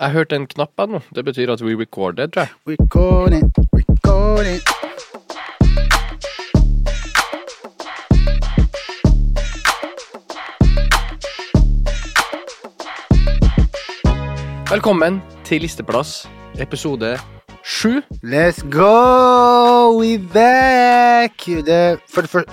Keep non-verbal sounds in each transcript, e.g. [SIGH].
Jeg hørte en knapp her nå. Det betyr at we recorded, tror jeg. Recording, recording. Velkommen til Listeplass, episode sju. Let's go! We back! Det, for, for,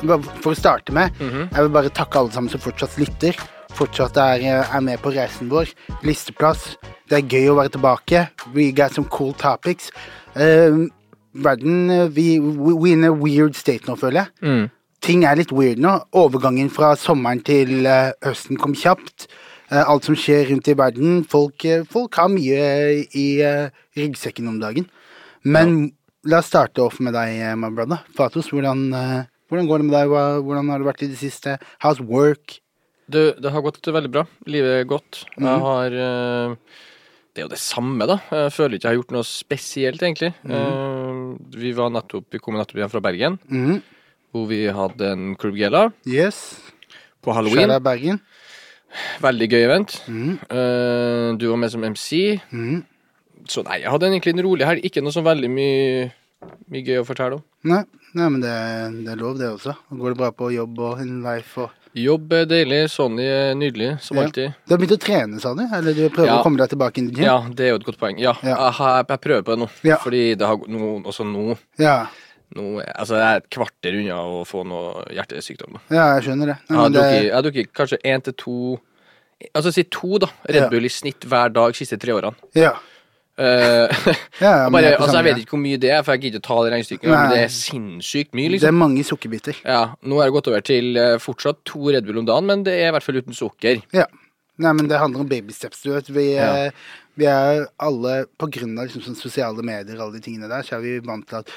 for å starte med, Mhm. jeg vil bare takke alle sammen som fortsatt lytter. Fortsatt er, er med på reisen vår. Listeplass. Det er gøy å være tilbake. We got some cool topics. Uh, verden eh, vi, we, in a weird state nå, føler jeg. Mm. Ting er litt weird nå. Overgangen fra sommeren til uh, høsten kom kjapt. Uh, alt som skjer rundt i verden. Folk, eh, folk har mye i eh, ryggsekken om dagen. Men la oss starte off med deg, eh, my brother. Fatos, hvordan, eh, hvordan går det med deg? Hvordan har det vært i det siste? How's work? Du, det har gått veldig bra. Livet er godt. Jeg Mhm. har eh, Det er jo det samme, da. Jeg føler ikke jeg har gjort noe spesielt, egentlig. Mm. vi var nettopp, vi kom nettopp hjem fra Bergen, mm. hvor vi hadde en Club Yes. på halloween. Skjæra Bergen. Veldig gøy event. Mhm. Eh, du var med som MC. Mhm. Så nei, jeg hadde egentlig en rolig helg. Ikke noe så veldig mye, mye gøy å fortelle om. Nei, nei, men det, det er lov, det også. Går det bra på jobb og in life og Jobb er deilig. Sonny er nydelig, som Ja. alltid. Du har begynt å trene, sa du? Eller du prøver Ja. å komme deg tilbake inn i gym? Ja, det er jo et godt poeng. Ja, Ja. Jeg, jeg prøver på det nå. Fordi det har nå, også nå, Ja. nå Altså, jeg er et kvarter unna å få noe hjertesykdom. ja, jeg skjønner det. Jeg Nei, har men det drukket, jeg har drukket kanskje én til to Altså si to, da. Red. Bull i snitt hver dag de siste tre årene. ja. Eh, [LAUGHS] Ja, bare, jeg altså, jeg vet ikke hvor mye det er, for jeg gidder ikke ta det regnestykket. Men det er sinnssykt mye, Det liksom. er mange sukkerbiter. Ja, Nå er det gått over til eh, fortsatt to Red Bull om dagen, men det er i hvert fall uten sukker. Ja. Nei, men det handler om baby steps, du vet. Vi, Ja. eh, vi er alle, på grunn av liksom, sosiale medier og alle de tingene der, så er vi vant til at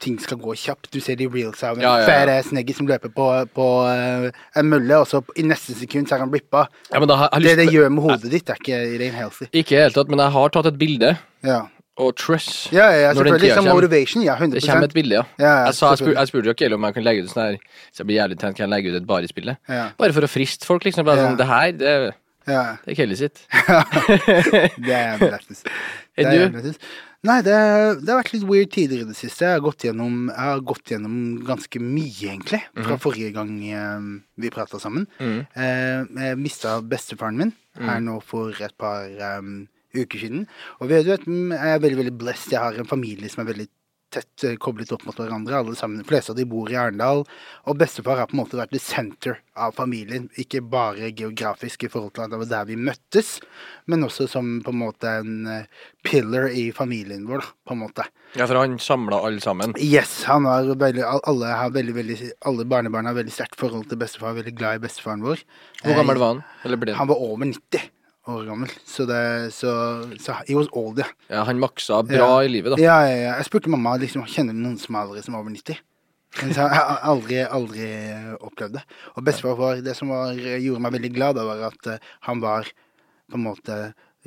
ting skal gå kjapt. Du ser de reels av en Ja, ja, ja. ass som løper på, på uh, en mølle, og så i neste sekund så er han blippa. Ja, men da har jeg Det det gjør med hodet ditt, er ikke rein healthy. Ikke i det hele tatt, men jeg har tatt et bilde, Ja, og truss ja, ja den selvfølgelig. Som motivation, ja. 100 Det kommer et bilde, ja. Ja, ja, jeg, sa, jeg, spur, jeg spurte jo ikke om jeg kunne legge ut sånn her Hvis jeg blir jævlig tent, kan jeg legge ut et barisbilde? Ja. Bare for å friste folk, liksom. Bare Ja. sånn, det her, det, Ja. det er Kelly sitt. [LAUGHS] Det er lættis. [LAUGHS] Enn du? Nei, det, det har vært litt weird tider i det siste. Jeg har gått gjennom, har gått gjennom ganske mye, egentlig, fra forrige gang eh, vi prata sammen. Mm. Eh, jeg mista bestefaren min her nå for et par eh, uker siden. Og vi, du vet, mm, jeg er veldig veldig blessed. Jeg har en familie som er veldig tett eh, koblet opp mot hverandre. Alle sammen, De fleste av de bor i Arendal. Og bestefar har på en måte vært the center av familien. Ikke bare geografisk i forhold til at det var der vi møttes, men også som på en måte en eh, pillar i familien vår, da, på en måte. Ja, for han samla alle sammen. Yes, han har veldig, alle, har veldig, veldig, alle barnebarn har veldig sterkt forhold til bestefar. Veldig glad i bestefaren vår. Hvor Eh, gammel var han? Eller ble han? Han var over 90 år gammel. Så det Så, så he was old, ja. Ja, han maksa bra Ja. i livet, da. Ja, ja, ja. Jeg spurte mamma liksom, kjenner du noen som er aldri som er over 90. Men så har jeg aldri, aldri opplevd det. Og bestefar var Det som var, gjorde meg veldig glad, da, var at eh, han var på en måte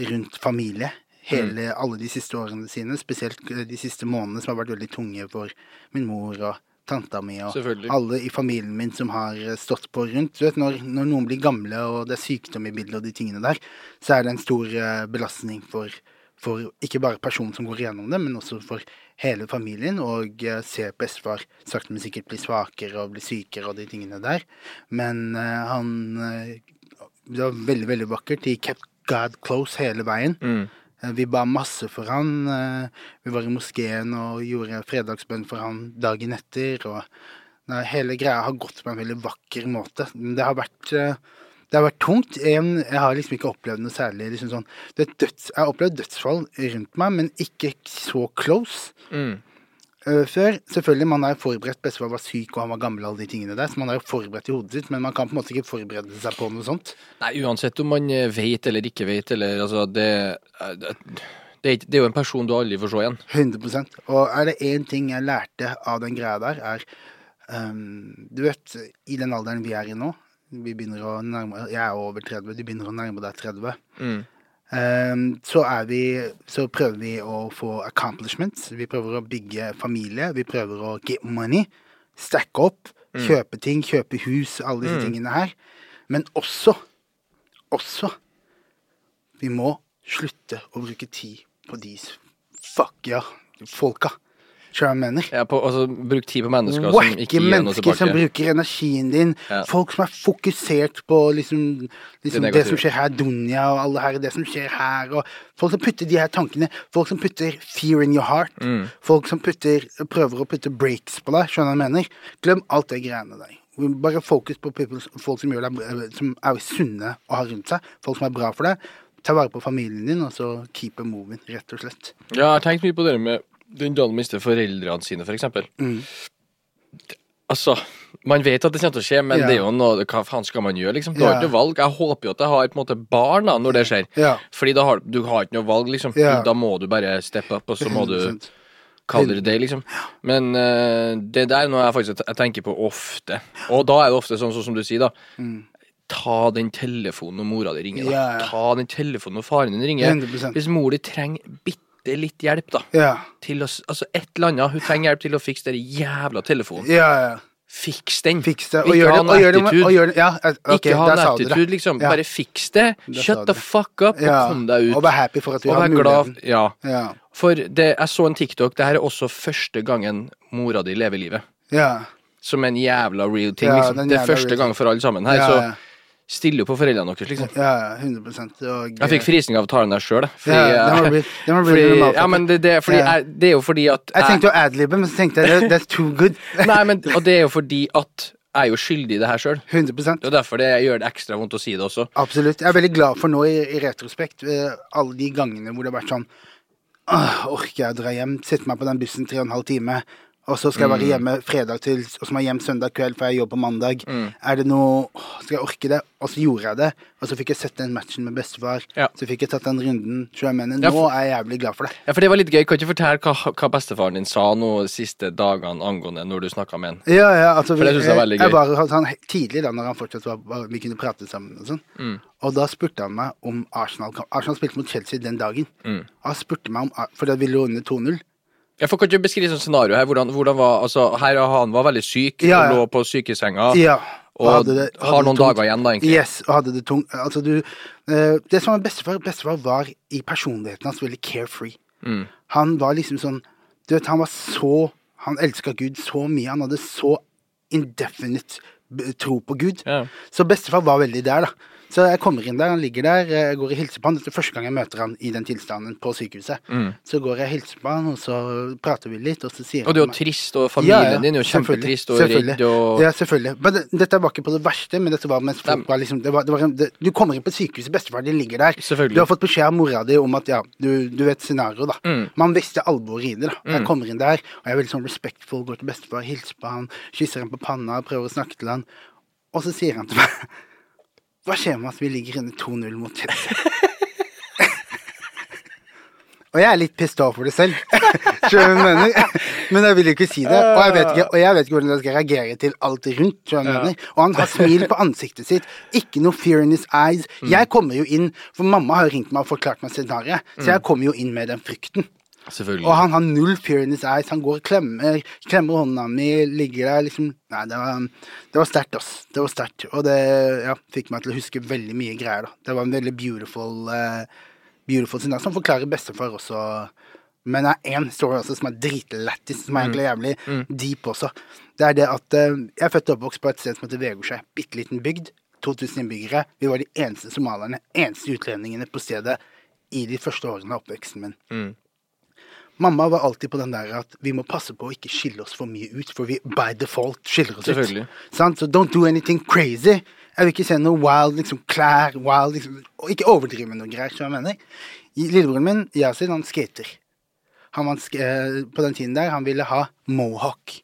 rundt familie. Hele, alle de siste årene sine, spesielt eh, de siste månedene, som har vært veldig tunge for min mor og tanta mi og alle i familien min som har eh, stått på rundt. Du vet, når, når noen blir gamle og det er sykdom i bildet og de tingene der, så er det en stor eh, belastning for, for ikke bare personen som går igjennom det, men også for hele familien. Og eh, se bestefar sakte, men sikkert bli svakere og bli sykere og de tingene der. Men uh, han Det var veldig, veldig vakkert. De kept God close hele veien. Mm. Eh, Vi ba masse for han. eh, Vi var i moskeen og gjorde fredagsbønn for han dagen etter. Og hele greia har gått på en veldig vakker måte. Men det har vært eh, det har vært tungt. Jeg har liksom ikke opplevd noe særlig liksom sånn, døds, Jeg har opplevd dødsfall rundt meg, men ikke så close Mm. Eh, før. Selvfølgelig, man er forberedt. Bestefar var syk, og han var gammel, alle de tingene der. Så man er jo forberedt i hodet sitt, men man kan på en måte ikke forberede seg på noe sånt. Nei, uansett om man eh, vet eller ikke vet, eller altså Det, eh, det, det er jo en person du aldri får se igjen. 100% Og er det én ting jeg lærte av den greia der, er um, Du vet, i den alderen vi er i nå vi begynner å nærme, Jeg er over 30, du begynner å nærme deg 30. Mm. Ehm, så, vi, så prøver vi å få accomplishments. Vi prøver å bygge familie. Vi prøver å get money. Stacke opp. Kjøpe ting. Kjøpe hus. Alle disse tingene her. Men også Også Vi må slutte å bruke tid på de s- fuck ja, folka. Skjønner hva jeg mener? Ja, på, altså, bruk tid på mennesker som ikke gir noe mennesker som bruker energien din. Ja. Folk som er fokusert på liksom, liksom det, negative. som skjer her, Dunja og alle her, det som skjer her. Og folk som putter de her tankene. Folk som putter fear in your heart. Mm. Folk som putter, prøver å putte breaks på deg. Skjønner du hva jeg mener? Glem alt det greiene der. Bare fokus på people, folk som, gjør deg, som er sunne å ha rundt seg. Folk som er bra for deg. Ta vare på familien din, og så keep it moving, rett og slett. Ja, jeg har tenkt mye på det med den dagen mister foreldrene sine, for eksempel. Mm. Altså, man vet at det kommer til å skje, men Ja. det er jo noe Hva faen skal man gjøre, liksom? Du har ikke valg. Jeg håper jo at jeg har på en måte barn da, når det skjer. Ja. Fordi da har du har ikke noe valg, liksom. Da må du bare steppe opp, og så må du 100%. kalle det det, liksom. Men uh, det der er noe jeg faktisk jeg tenker på ofte. Og da er det ofte sånn, sånn som du sier, da. Ta den telefonen når mora di ringer. Da. Mm. Ja. Ta den telefonen når faren din ringer. 100%. Hvis mor di trenger bitte litt hjelp, da. Ja. Til å, altså et eller annet. Hun trenger hjelp til å fikse den jævla telefonen. Ja, ja. Fiks den. Fiks det. Og Ikke gjør ha det, det, med- attitude. Ja, okay, ikke ha en det. attitude, liksom. Ja. Bare fiks det. Shut the fuck up, og kom deg ut. Og vær happy for at du Og har glad. muligheten. Ja. Ja. For det, jeg så en TikTok. Det her er også første gangen mora di lever livet. Ja. Som en jævla real ting. Ja, liksom. Det er første gang for alle sammen her. Ja, Så ja. still jo på foreldrene deres, liksom. Ja, ja, 100 og, Jeg fikk frisning av å ta den der sjøl. Ja, fordi, ja, men det, det, er fordi jeg, det er jo fordi at Jeg tenkte å adlibbe, men så tenkte jeg det- that's too good. [LAUGHS] Nei, men, og det er jo fordi at jeg er jo skyldig i det her sjøl. 100 Det er derfor det gjør det ekstra vondt å si det også. Absolutt. Jeg er veldig glad for nå i, i retrospekt eh, alle de gangene hvor det har vært sånn Åh, orker jeg å dra hjem, sette meg på den bussen tre og en halv time, og så skal jeg Mm. være hjemme fredag til, og så må jeg hjem søndag kveld, for jeg jobber mandag. Mm. Er det noe Skal jeg orke det? Og så gjorde jeg det, og så fikk jeg sett den matchen med bestefar. Ja. Så fikk jeg tatt den runden. Så jeg mener, Ja, nå for- er jeg jævlig glad for det. Ja, for det var litt gøy. Kan du ikke fortelle hva, hva bestefaren din sa nå de siste dagene angående når du snakka med han? Ja, ja, altså For det synes jeg var veldig gøy. jeg var hos han tidlig da når han fortsatt var, var Vi kunne prate sammen og sånn. Mm. Og da spurte han meg om Arsenal Arsenal spilte mot Chelsea den dagen. Mm. Og han spurte meg om For da ville hun under 2-0. Jeg får ikke beskrive sånn scenario her. Hvordan, hvordan var, altså, her han var veldig syk Ja, ja. og lå på sykesenga. Ja. Og hadde det- hadde har noen tungt. dager igjen, da, egentlig. Yes, og hadde det tungt. Altså, du uh, Det som var bestefar Bestefar var i personligheten hans veldig carefree. Mm. Han var liksom sånn Du vet, han var så Han elska Gud så mye. Han hadde så indefinite tro på Gud. Ja. Så bestefar var veldig der, da. Så jeg kommer inn der, han ligger der, jeg går og hilser på han. Dette er første gang jeg møter han i den tilstanden på sykehuset. Mm. Så går jeg og hilser på han, og så prater vi litt, og så sier han Og det er jo trist, og familien din er jo kjempetrist og redd og Ja, selvfølgelig. Men det, dette var ikke på det verste, men dette var mens folk var liksom det var, det var en, Du kommer inn på sykehuset, bestefar din ligger der. Selvfølgelig. Du har fått beskjed av mora di om at ja, du, du vet scenarioet, da. Mm. Man visste alvoret i det, da. Jeg kommer inn der, og jeg er veldig sånn respectful, går til bestefar, hilser på han, kysser ham på panna, prøver å snakke til han. Og så sier han til meg Hva skjer med at vi ligger inne 2-0 mot Chelsea? [LAUGHS] Og jeg er litt pissed off over det selv. Jeg mener? Men jeg vil jo ikke si det. Og jeg vet ikke, og jeg vet ikke hvordan jeg skal reagere til alt rundt. Jeg mener? Og han har smil på ansiktet sitt. Ikke noe fear in his eyes. Jeg kommer jo inn, for mamma har ringt meg og forklart meg scenarioet, så jeg kommer jo inn med den frykten. Selvfølgelig. Og han har null fear in his eyes. Han går og klemmer, klemmer hånda mi, ligger der liksom Nei, det var, det var sterkt, ass. Det var sterkt. Og det ja, fikk meg til å huske veldig mye greier, da. Det var en veldig beautiful uh, Beautiful scene, som forklarer bestefar også. Men det er én story også som er dritlættis, som er egentlig jævlig deep også. Det er det at uh, jeg er født og oppvokst på et sted som heter Vegårshei. Bitte liten bygd. 2000 innbyggere. Vi var de eneste somalierne, eneste utlendingene på stedet i de første årene av oppveksten min. Mm. Mamma var alltid på den der at vi må passe på å ikke skille oss for mye ut, for vi by default skiller oss ut. Sant? Så don't do anything crazy. Jeg vil ikke se noe wild liksom, klær, wild liksom, Og ikke overdrive med noe greier, skjønner jeg mener. Lillebroren min, Yasin, han skater. Han var, eh, på den tiden der, han ville ha mohawk.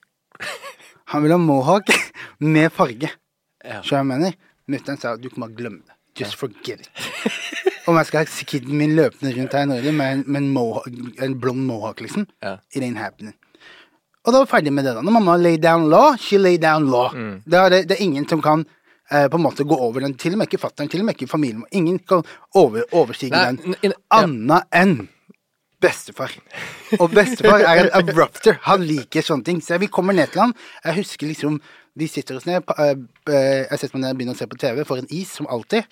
Han ville ha mohawk [LAUGHS] med farge. Hva jeg mener? Mutter'n sa du kan bare glemme det. Just forget it. Om jeg skal ha kiden min løpende rundt her i Norge med, en- med en, mohawk, en blond mohawk, liksom. Ja. It ain't happening. Og da var vi ferdig med det. da. Når mamma lay down law, she lay down law. Mm. Det, er det, er ingen som kan eh, på en måte gå over den. Til og med ikke fatter'n, til og med ikke familien. Ingen kan over, overstige Nei, den. n- n- ja. Anna enn bestefar. Og bestefar er en abrupter. Han liker sånne ting. Så vi kommer ned til han. Jeg husker liksom Vi sitter oss ned, eh, eh, jeg setter meg ned og begynner å se på TV, får en is, som alltid.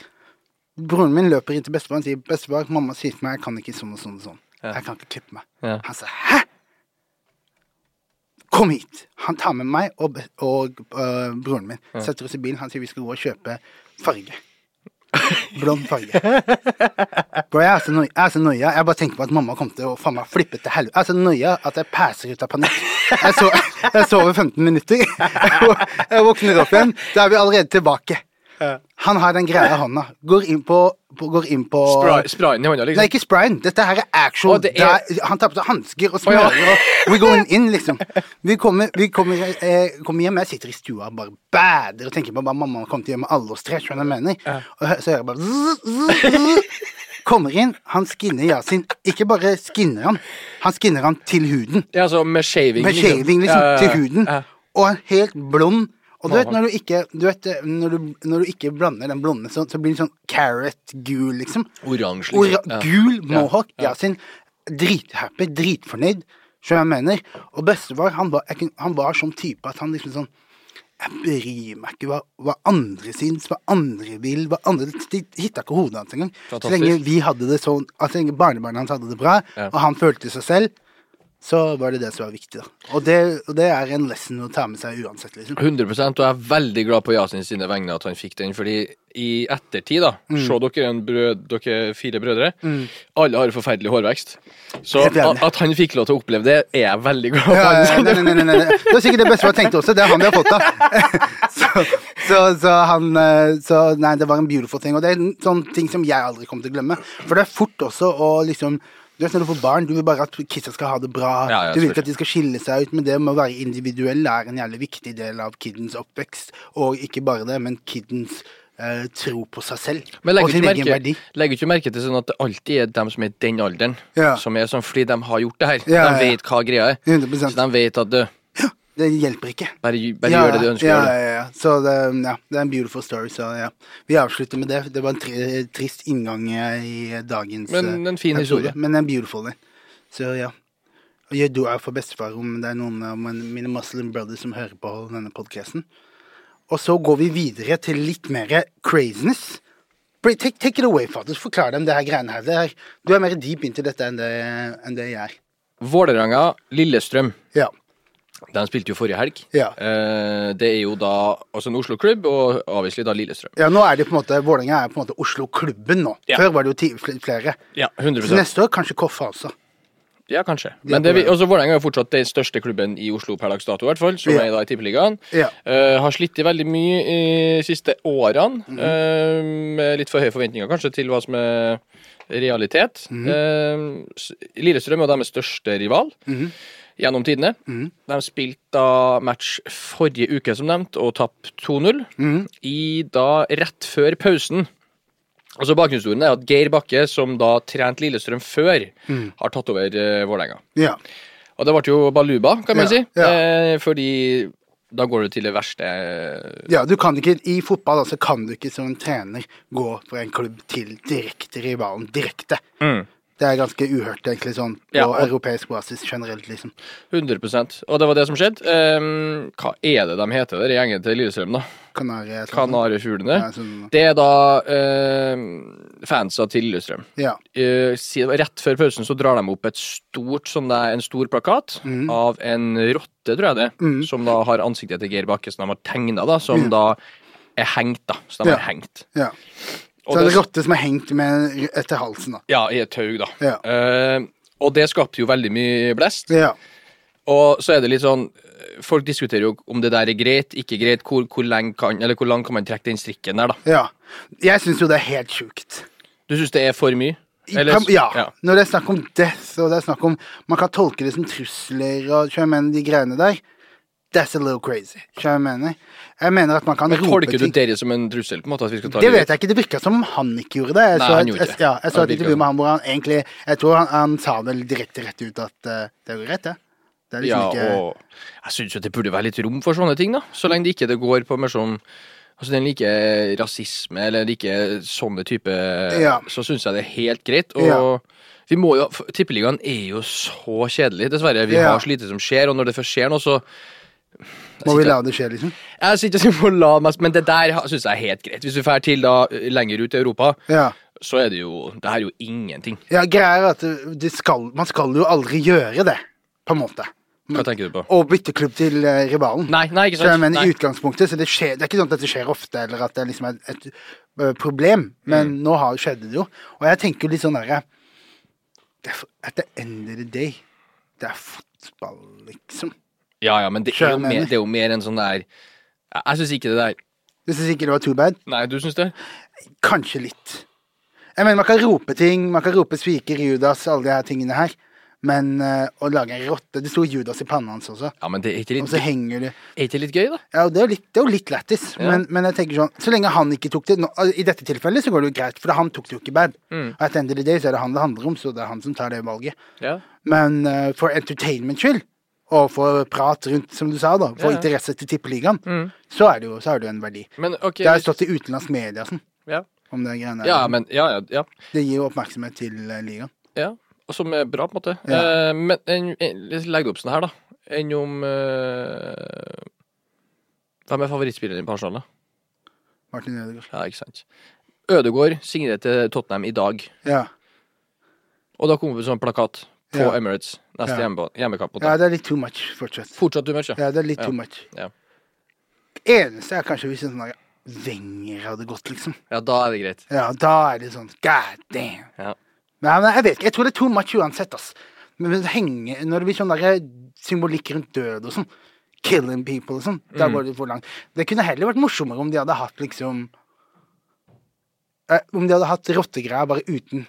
Broren min løper inn til bestefar og sier 'Bestefar, mamma sier til meg jeg kan ikke sånn og sånn og sånn'. Ja. Jeg kan ikke klippe meg. Ja. Han sa 'hæ?' Kom hit! Han tar med meg og, og øh, broren min. Setter oss i bilen. Han sier vi skal gå og kjøpe farge. Blond farge. [LAUGHS] Bro, jeg er så noia. Jeg nøy. Jeg bare tenker på at mamma kom til å faen meg flippe til helvete. Jeg er så noia at jeg passer ut av panikk. Jeg sover 15 minutter. Jeg våkner opp igjen. Da er vi allerede tilbake. Han har den greia i hånda. Går inn på, på, går inn på Spray, sprayen i hånda, Nei, liksom. ikke sprayen. Dette her er actual. Er- Der, han tar på seg hansker og smører. og we going in, liksom. Vi kommer, vi kommer, eh, kommer hjem, jeg sitter i stua og bare bader og tenker på hva mamma kommer til å gjøre med alle oss tre. Skjønner jeg mener? Og så hører jeg bare zzz, zzz, zzz. Kommer inn, han skinner Yasin. Ikke bare skinner han, han skinner han til huden. Ja, altså med shaving. Med shaving, liksom, Ja, ja, ja. til huden. Ja. Og en helt blond. Og du vet når du ikke, du vet, når du, når du ikke blander den blonde, så, så blir den sånn carrot-gul, liksom. Oransje, liksom. Ora Ja. Gul mohawk. Ja, ja. sin drithappy, dritfornøyd. som jeg mener? Og bestefar, han var, jeg, han var sånn type at han liksom sånn Jeg bryr meg ikke hva, hva andre syns, hva andre vil, hva andre De hitta ikke hodet hans engang. Så lenge vi hadde det sånn Altså, barnebarnet hans hadde det bra, Ja. og han følte seg selv, så var det det som var viktig, da. Og det, og det er en lesson å ta med seg uansett, liksom. 100% og jeg er veldig glad på Yasin sine vegne at han fikk den, fordi i ettertid, da Mm. Se dere brød, dere fire brødre. Alle har forferdelig hårvekst. Så at, at han fikk lov til å oppleve det, er jeg veldig glad for. Ja, ja, [LAUGHS] nei, nei, nei, nei. Det var sikkert det beste jeg tenkte også. Det er han vi har fått av. [LAUGHS] Så, så, så han eh, Så nei, det var en beautiful ting. Og det er en sånn ting som jeg aldri kommer til å glemme. For det er fort også å liksom du vet Når du får barn, du vil bare at kidsa skal ha det bra. Ja, ja, du vil ikke at de skal skille seg ut, men det med å være individuell er en jævlig viktig del av kiddens oppvekst. Og ikke bare det, men kiddens eh, tro på seg selv Men og sin ikke, egen merke, verdi. legger ikke merke til sånn at det alltid er dem som er i den alderen, Ja. som er sånn fordi de har gjort det her. De vet hva greia er. 100%. Så de vet at du, Det hjelper ikke. bare, bare gjør det du ønsker å ja, gjøre. Ja, ja, Så det, ja, det er en beautiful story. Så ja, vi avslutter med det. Det var en tri trist inngang eh, i dagens Men eh, en fin historie. Men en beautiful en. Så ja. Og gjør du er for bestefar om det er noen av mine muslim brothers som hører på denne podcasten. Og så går vi videre til litt mer craziness. Take, take it away, fader. Forklar dem det her greiene her. Det er, du er mer deep into dette enn det, enn det jeg er. Vålerenga, Lillestrøm. Ja. De spilte jo forrige helg. Ja. Eh, det er jo da altså en Oslo-klubb, og obviously da Lillestrøm. Ja, nå er det på en måte Vålerenga er på en måte Oslo-klubben nå. Ja. Før var det jo ti, flere. Ja, 100 Så neste år kanskje Koffa også. Ja, kanskje. Men det, på vi- vei. altså, Vålerenga er jo fortsatt den største klubben i Oslo per dags dato, i hvert fall, som Ja. er da i Tippeligaen. Ja. Eh, har slitt i veldig mye i de siste årene, Mhm. eh, med litt for høye forventninger kanskje til hva som er realitet. Mhm. Eh, s- Lillestrøm er deres største rival Mhm. Gjennom tidene. De spilte da match forrige uke, som nevnt, og tapte 2-0. Mm. I da rett før pausen. Altså Bakgrunnshistorien er at Geir Bakke, som da trente Lillestrøm før, mm. har tatt over uh, Vålerenga. Ja. Og det ble jo baluba, kan man Ja, si. ja. Eh, fordi da går du til det verste ja, du kan ikke I fotball altså, kan du ikke som en trener gå fra en klubb til direkte rivalen. Direkte. Mm. Det er ganske uhørt, egentlig, sånn på Ja, og- europeisk basis generelt, liksom. 100% Og det var det som skjedde. Um, hva er det de heter, der i gjengen til Lillestrøm, da? Kanarifuglene. Ja, sånn, Det er da uh, fansa til Lillestrøm. ja. Uh, rett før pausen så drar de opp et stort, sånn er en stor plakat mm. av en rotte, tror jeg det, mm. som da har ansiktet til Geir Bakke, som de har tegna, da, som da er hengt, da. Så de Ja. har hengt. ja. Og Så en det- rotte som er hengt med etter halsen, da. Ja, i et tau, da. Ja. Eh, og det skapte jo veldig mye blest. Ja. Og så er det litt sånn Folk diskuterer jo om det der er greit, ikke greit. Hvor, hvor, kan, eller hvor langt kan man trekke den strikken der, da? ja. Jeg syns jo det er helt sjukt. Du syns det er for mye? Eller, ja. ja. Når det er snakk om death, og det er snakk om Man kan tolke det som trusler og jeg de greiene der. That's a little crazy. Skjønner jeg mener? Jeg mener at man kan rope Tolker du ting det som en trussel? på en måte, at vi skal ta Det vet jeg ikke. Det virka som om han ikke gjorde det. Jeg Nei, så han et, gjorde jeg, ja, jeg så et intervju med han hvor han egentlig Jeg tror han, han sa vel direkte rett ut at uh, det er jo greit, det. Det er liksom Ja, ikke og jeg syns jo det burde være litt rom for sånne ting, da. Så lenge det ikke det går på mer sånn Altså den like rasisme eller like sånne type Ja. Så syns jeg det er helt greit. Og Ja. vi må jo Tippeligaen er jo så kjedelig, dessverre. Vi Ja. har så lite som skjer, og når det først skjer noe, så Må vi la det skje, liksom? Jeg sitter og sier la meg Men det der syns jeg er helt greit. Hvis du drar til da lenger ut i Europa, Ja. så er det jo Det her er jo ingenting. ja greia er at det det skal, man skal jo aldri gjøre det, på en måte. Hva tenker du på? Å bytte klubb til uh, rivalen. Nei, nei, ikke sant. Så jeg mener Nei. i utgangspunktet, så det, skjer, det er ikke sånn at dette skjer ofte, eller at det liksom er et, eh, problem, men Mm. nå har, skjedde det jo. Og jeg tenker litt sånn derre er At the end of the day, det er fotball, liksom. Ja, ja, men det er, jo mer, det er jo mer en sånn der Jeg, syns ikke det der Du syns ikke det var too bad? Nei, du syns det? Kanskje litt. Jeg mener, man kan rope ting, man kan rope spiker, Judas, alle de her tingene her. Men eh, å lage en rotte Det sto Judas i panna hans også. Ja, men det er ikke litt, Og så henger det er ikke litt gøy, da? Ja, det er jo litt, det er jo litt lættis. Ja. Men, men jeg tenker sånn Så lenge han ikke tok det nå, I dette tilfellet så går det jo greit, for han tok det jo ikke bad. Mm. Og at endelig det så er det han det handler om, så det er han som tar det valget. Ja. Men eh, for entertainment skyld, og for prat rundt, som du sa, da, for Ja, interesse til tippeligaen, Mm. så er det jo så er det jo en verdi. Men okay, Det har stått i utenlandsk media sånn, ja. om det greiene ja, men Ja, ja. ja. Det gir jo oppmerksomhet til eh, ligaen. ja. Og Som er bra, på en måte. Eh, men en, en, legg det opp sånn her, da. Enn om eh, Hvem er favorittspilleren din på Arsenal, da? Martin Ødegaard. Ja, ikke sant. Ødegaard signerer til Tottenham i dag. Ja. Og da kommer det sånn plakat på Ja. Emirates neste Ja. hjemme, hjemmekamp. ja, det er litt too much fortsatt. Fortsatt too much, ja. Ja, det er litt too much. Ja. Eneste er kanskje hvis en sånn Wenger hadde gått, liksom. Ja, da er det greit. Ja, da er det sånn God damn. Men jeg vet ikke, jeg tror det er too much uansett, ass. Men henge, når det blir sånn der symbolikk rundt død og sånn, killing people og sånn, da Mm. går det for langt. Det kunne heller vært morsommere om de hadde hatt liksom eh, Om de hadde hatt rottegreier bare uten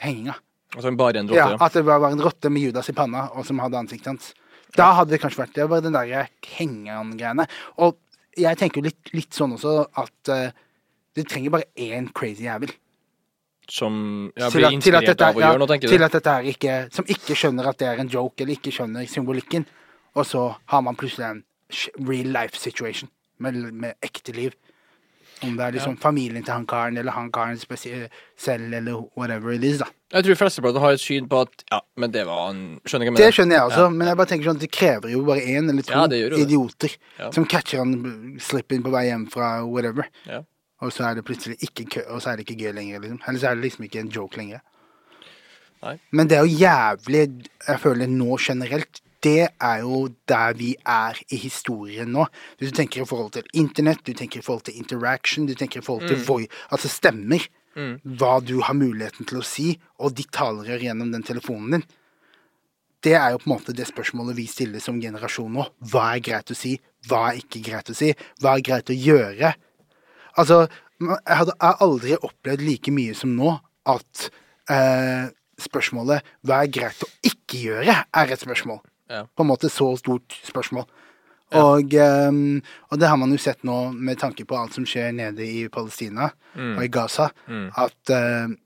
henginga. Altså bare en rotte. Ja. at det var en rotte med Judas i panna, og som hadde ansiktet hans. Da hadde det kanskje vært det. Bare den der hengeren-greiene. Og jeg tenker jo litt, litt sånn også at uh, det trenger bare én crazy jævel. Som ja, til, blir at, inspirert dette, av å ja, gjøre noe, tenker til du? at dette er ikke Som ikke skjønner at det er en joke, eller ikke skjønner symbolikken. Og så har man plutselig en real life situation med, med ekte liv. Om det er liksom familien til han karen, eller han karen selv, eller whatever it is, da. Jeg tror flesteparten har et syn på at ja, men det var han Skjønner du hva jeg Det skjønner jeg også, Ja, men jeg bare tenker sånn at det krever jo bare én eller to Ja, det det. idioter Ja. som catcher han slippen på vei hjem fra whatever. Ja. Og så er det plutselig ikke kø, og så er det ikke gøy lenger, liksom. Eller så er det liksom ikke en joke lenger. Nei. Men det er jo jævlig Jeg føler nå generelt det er jo der vi er i historien nå. Hvis du tenker i forhold til internett, du tenker i forhold til interaction, du tenker i forhold Mm. til voi, altså stemmer. Hva du har muligheten til å si, og ditt talerør gjennom den telefonen din. Det er jo på en måte det spørsmålet vi stiller som generasjon nå. Hva er greit å si? Hva er ikke greit å si? Hva er greit å gjøre? Altså, jeg har aldri opplevd like mye som nå at eh, spørsmålet 'hva er greit å ikke gjøre?' er et spørsmål. Ja. På en måte så stort spørsmål. Og, um, og det har man jo sett nå med tanke på alt som skjer nede i Palestina og i Gaza, at ehm,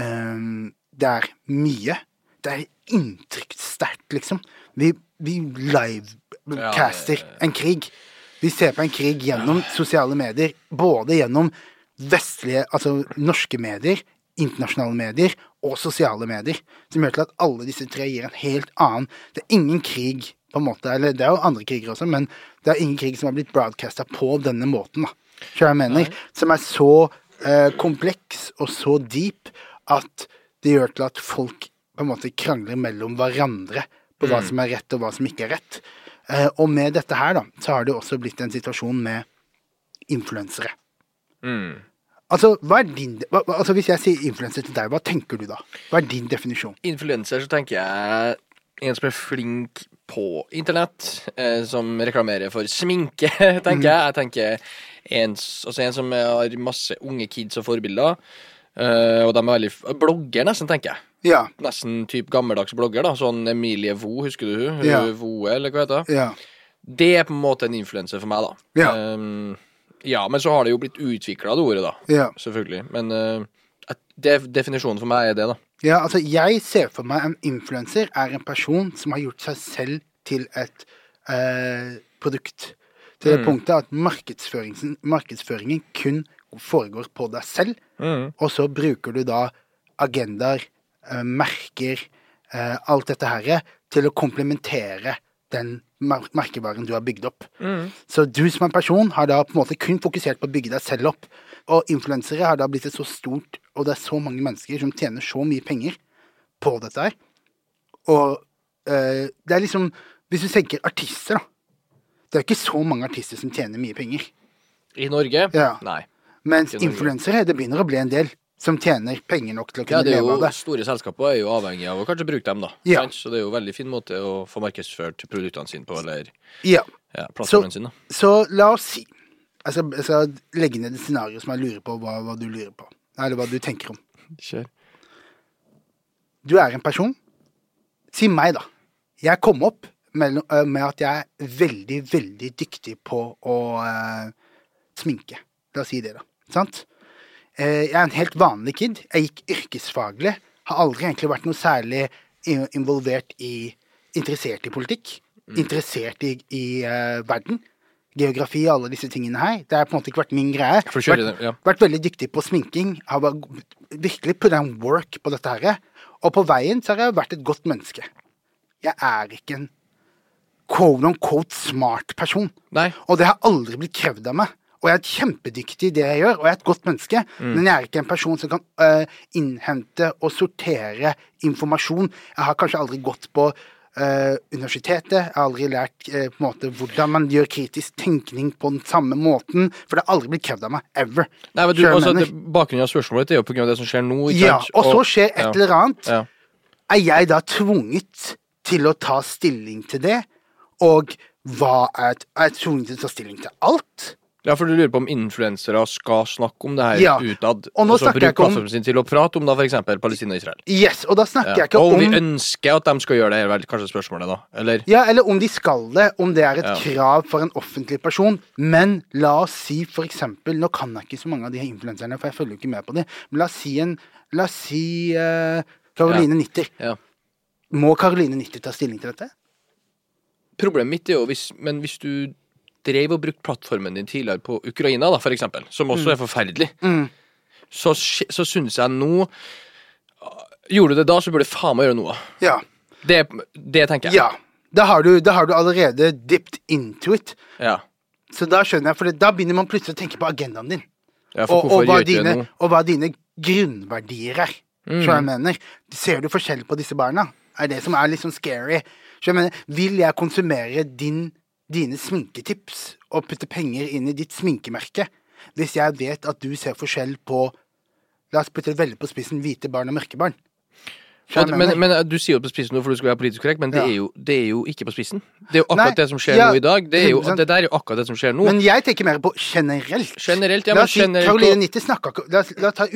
ehm, det er mye. Det er inntrykkssterkt, liksom. Vi, vi livecaster Ja, en krig. Vi ser på en krig gjennom sosiale medier, både gjennom vestlige, altså norske medier, internasjonale medier og sosiale medier, som gjør til at alle disse tre gir en helt annen Det er ingen krig, på en måte, eller det er jo andre kriger også, men det er ingen krig som har blitt broadcasta på denne måten, da. Jeg mener? Som er så eh, kompleks og så deep at det gjør til at folk på en måte krangler mellom hverandre på hva som er rett og hva som ikke er rett. Eh, og med dette her, da, så har det også blitt en situasjon med influensere. Mm. Altså, hva er din hva, altså, Hvis jeg sier influenser til deg, hva tenker du da? Hva er din definisjon? Influenser, så tenker jeg en som er flink på internett, eh, som reklamerer for sminke, [LAUGHS] tenker jeg. Jeg tenker en, altså en som har masse unge kids og forbilder. eh, og de er veldig Blogger, nesten, tenker jeg. Ja. Nesten typ gammeldags blogger, da. Sånn Emilie Vo, husker du hun? Ja. Voe, eller hva heter det? Ja. Det er på en måte en influenser for meg, da. Ja. Um, ja, men så har det jo blitt utvikla, det ordet, da. Ja. Selvfølgelig. Men uh, def definisjonen for meg er det, da. ja, altså, jeg ser for meg en influenser er en person som har gjort seg selv til et uh, produkt. Til det punktet at markedsføringen, markedsføringen kun foregår på deg selv, og så bruker du da agendaer, uh, merker, eh, alt dette her til å komplementere den mer merkevaren du har bygd opp. Så du som en person har da på en måte kun fokusert på å bygge deg selv opp. Og influensere har da blitt et så stort, og det er så mange mennesker som tjener så mye penger på dette her. Og øh, det er liksom Hvis du tenker artister, da. Det er ikke så mange artister som tjener mye penger. I Norge? Ja. Nei. Mens influensere, det begynner å bli en del som tjener penger nok til å Ja, kunne er leve av det. Store selskaper er jo avhengig av å kanskje bruke dem, da. Ja. Så det er jo en veldig fin måte å få markedsført produktene sine på, eller Ja. ja, plattformen sin, da. Så la oss si Jeg skal, jeg skal legge ned et scenario som jeg lurer på hva, hva du lurer på. Eller hva du tenker om. Kjør. Du er en person. Si meg, da. Jeg kom opp mellom, øh, med at jeg er veldig, veldig dyktig på å uh, sminke. La oss si det, da. Sant? Eh, jeg er en helt vanlig kid. Jeg gikk yrkesfaglig. Har aldri egentlig vært noe særlig involvert i Interessert i politikk. Interessert i, i uh, verden. Geografi og alle disse tingene her. Det har på en måte ikke vært min greie. Vært, ja. vært veldig dyktig på sminking. Har virkelig put on work på dette her. Og på veien så har jeg vært et godt menneske. Jeg er ikke en quote on quote smart person. Nei. Og det har aldri blitt krevd av meg. Og jeg er kjempedyktig i det jeg gjør, og jeg er et godt menneske. Mm. Men jeg er ikke en person som kan uh, innhente og sortere informasjon. Jeg har kanskje aldri gått på Uh, universitetet. Jeg har aldri lært uh, på en måte hvordan man gjør kritisk tenkning på den samme måten. For det har aldri blitt krevd av meg. Ever. Nei, men du, altså, det, Bakgrunnen av spørsmålet ditt er jo på grunn av det som skjer nå. Ja, sant? og så skjer et ja. eller annet. Ja. Er jeg da tvunget til å ta stilling til det? Og hva er, er jeg tvunget til å ta stilling til alt? Ja, for du lurer på om influensere skal snakke om det her Ja. utad. Og nå så snakker jeg ikke om- sin til å prate om da, eksempel Palestina og Israel. Yes, og da snakker Ja. jeg ikke Og om om vi ønsker at de skal gjøre det, er vel kanskje spørsmålet, da? Eller? Ja, eller om de skal det, om det er et Ja. krav for en offentlig person. Men la oss si eksempel Nå kan jeg ikke så mange av de her influenserne, for jeg følger jo ikke med på det. Men la oss si en La oss si uh, Caroline Nitter. Ja. Må Karoline Nitter ta stilling til dette? Problemet mitt er jo hvis Men hvis du drev og brukte plattformen din tidligere på Ukraina, da, for eksempel, som også er forferdelig, Mm. så, så syns jeg nå Gjorde du det da, så burde du faen meg gjøre noe. Ja. Det, det tenker jeg. Ja. Da har, du, da har du allerede dipped into it. Ja. Så da skjønner jeg, for da begynner man plutselig å tenke på agendaen din. Ja, for og, og, hva dine, og hva dine grunnverdier er. Så jeg mener, Ser du forskjell på disse barna? Er det som er litt sånn scary. Så jeg mener, Vil jeg konsumere din, dine sminketips og putte penger inn i ditt sminkemerke hvis jeg vet at du ser forskjell på La oss putte det veldig på spissen hvite barn og mørke barn? Så Men, men, men Du sier jo på spissen for du skal være politisk korrekt, men det, Ja. er jo, det er jo ikke på spissen. Det er jo akkurat Nei, det som skjer ja, nå i dag. Det, er jo, det der er jo akkurat det som skjer nå. Men jeg tenker mer på generelt. Generelt, ja, la men oss si generelt Caroline og- snakka ikke La oss, la oss ta